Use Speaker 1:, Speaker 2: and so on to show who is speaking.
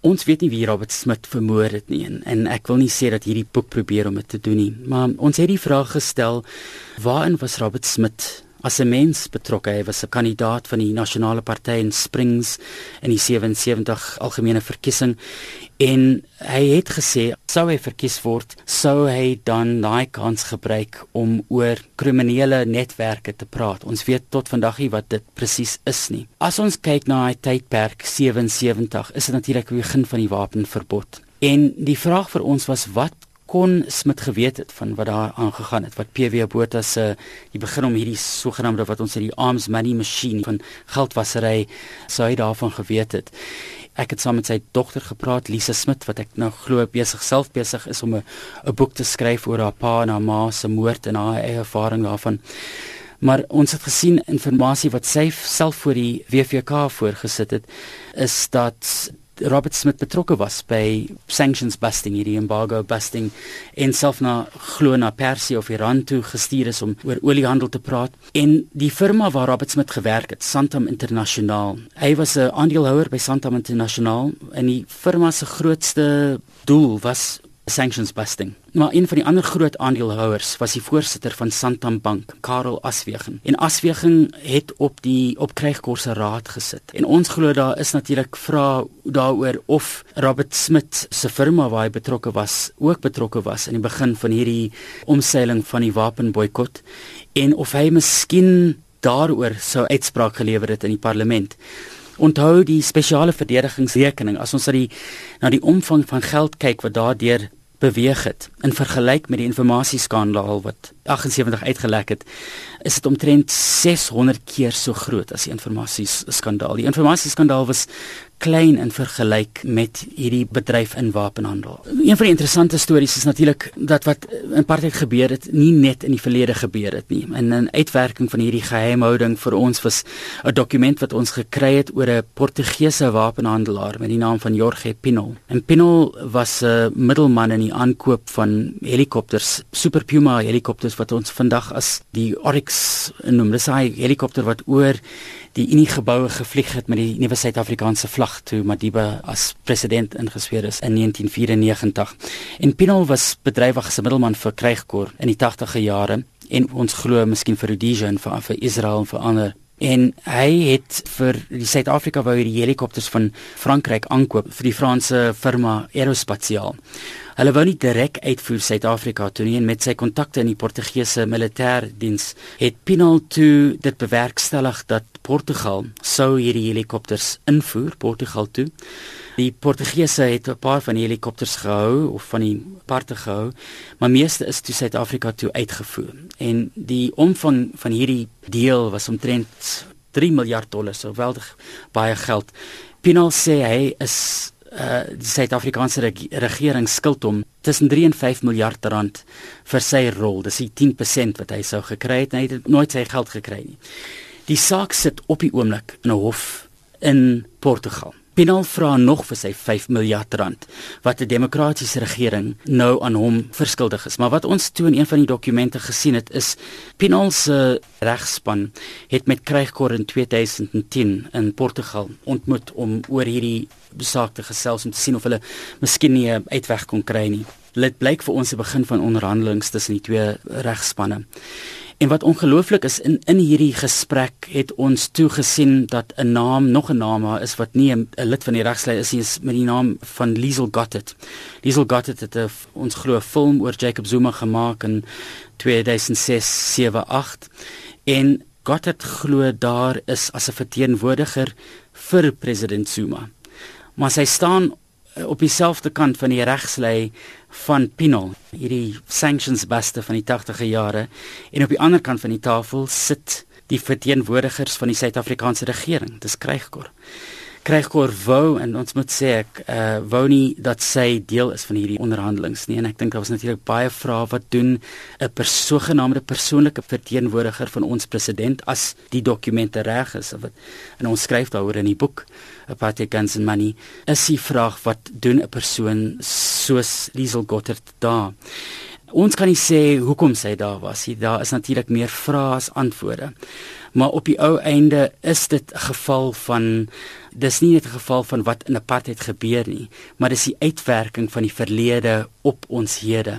Speaker 1: Ons weet nie wie Robert Smith vermoor het nie en, en ek wil nie sê dat hierdie boek probeer om dit te doen nie, maar ons het die vraag gestel: Waarin was Robert Smith as 'n mens betrokke. Hy was 'n kandidaat van die Nasionale Party in Springs in die 77 algemene verkiesing en hy het gesê sou hy verkies word, sou hy dan daai kans gebruik om oor kriminele netwerke te praat. Ons weet tot vandag nie wat dit presies is nie. As ons kyk na hy tydperk 77, is dit natuurlik die begin van die wapenverbod. En die vraag vir ons was wat kon Smit geweet het van wat daar aangegaan het wat PW Botha se uh, die begin om hierdie sogenaamde wat ons sê die arms money machine van geldwasery sou hy daarvan geweet het. Ek het saam met sy dogter gepraat Lisa Smit wat ek nou glo besig self besig is om 'n boek te skryf oor haar pa en haar ma se moord en haar eie ervaring daarvan. Maar ons het gesien inligting wat sy self voor die WVK voorgesit het is dat Robert Smith betrokke was by sanctions busting hierdie embargo busting en self na glo na Persie of Iran toe gestuur is om oor oliehandel te praat. En die firma waar Robert Smith gewerk het Santam Internasionaal hy was 'n aandeelhouer by Santam Internasionaal en die firma se grootste doel was sanctions busting. Maar een van die ander groot aandeelhouers was die voorsitter van Santam Bank, Karel Aswegen. En Aswegen het op die op krygkorse raad gesit. En ons glo daar is natuurlik vra daaroor of Robert Smith se firma waar hy betrokke was, ook betrokke was in die begin van hierdie omseiling van die wapenboikot en of hy miskien daaroor sou uitspraak gelewer het in die parlement. Onthou die spesiale verdedigingsrekening as ons na die na die omvang van geld kyk wat daardeur beweeg het in vergelyk met die informasieskandaal wat 78 uitgelek het is dit omtrent 600 keer so groot as die informasieskandaal die informasieskandaal was klein in vergelyk met hierdie bedryf in wapenhandel. Een van die interessante stories is natuurlik dat wat in partytyd gebeur het, nie net in die verlede gebeur het nie. En 'n uitwerking van hierdie geheimhouding vir ons was 'n dokument wat ons gekry het oor 'n Portugese wapenhandelaar met die naam van Jorge Pinol. En Pinol was 'n middelman in die aankoop van helikopters, Super Puma helikopters wat ons vandag as die Oryx noem. Dis 'n helikopter wat oor die Unie geboue gevlieg het met die nuwe Suid-Afrikaanse vlag toe Madiba as president ingesweer is in 1994. En Pinol was bedrywig as 'n middelman vir krygkor in die 80e jare en ons glo miskien vir Rhodesia en vir, vir Israel en vir ander en hy het vir die Suid-Afrika wou hierdie helikopters van Frankryk aankoop vir die Franse firma Aerospatiale. Hulle wou nie direk uitvoer Suid-Afrika toe nie en met sy kontakte in die Portugese militêrdiens het Pinal toe dit bewerkstellig dat Portugal sou hierdie helikopters invoer Portugal toe. Die Portugese het 'n paar van die helikopters gehou of van die parte gehou, maar meeste is toe Suid-Afrika toe uitgevoer. En die omvang van hierdie deel was omtrent 3 miljard dollar, so weldig baie geld. Pinal sê hy is uh die Suid-Afrikaanse reg regering skuld hom tussen 3 en 5 miljard rand vir sy rol. Dis die 10% wat hy sou gekry het en hy het nooit sy geld gekry nie. Die saak sit op die oomblik in 'n hof in Portugal. Pinal vra nog vir sy 5 miljard rand wat 'n demokratiese regering nou aan hom verskuldig is. Maar wat ons toe in een van die dokumente gesien het is Pinal se regspan het met krygkor in 2010 in Portugal ontmoet om oor hierdie saak te gesels om te sien of hulle miskien nie 'n uitweg kon kry nie. Dit blyk vir ons die begin van onderhandelinge tussen die twee regspanne. En wat ongelooflik is in in hierdie gesprek het ons toe gesien dat 'n naam nog 'n naam is wat nie 'n lid van die regslei is nie is met die naam van Liesel Gottet. Liesel Gottet het 'n ons glo film oor Jacob Zuma gemaak in 2006 78 en Gottet glo daar is as 'n verteenwoordiger vir president Zuma maar sy staan op dieselfde kant van die regslei van Pinol, hierdie sanctions buster van die 80e jare. En op die ander kant van die tafel sit die verteenwoordigers van die Suid-Afrikaanse regering, dis Krygkor. Krygkor wou en ons moet sê ek uh, wou nie dat sy deel is van hierdie onderhandelinge nie en ek dink daar was natuurlik baie vrae wat doen 'n persoongenaamde persoonlike verteenwoordiger van ons president as die dokumente reg is of wat en ons skryf daaroor in die boek Apartheid Guns and Money is die vraag wat doen 'n persoon soos Liesel Gottert daar. Ons kan nie sê hoekom sy daar was nie. Daar is natuurlik meer vrae as antwoorde. Maar op die ou einde is dit 'n geval van dis nie net 'n geval van wat in apartheid gebeur nie, maar dis die uitwerking van die verlede op ons hede.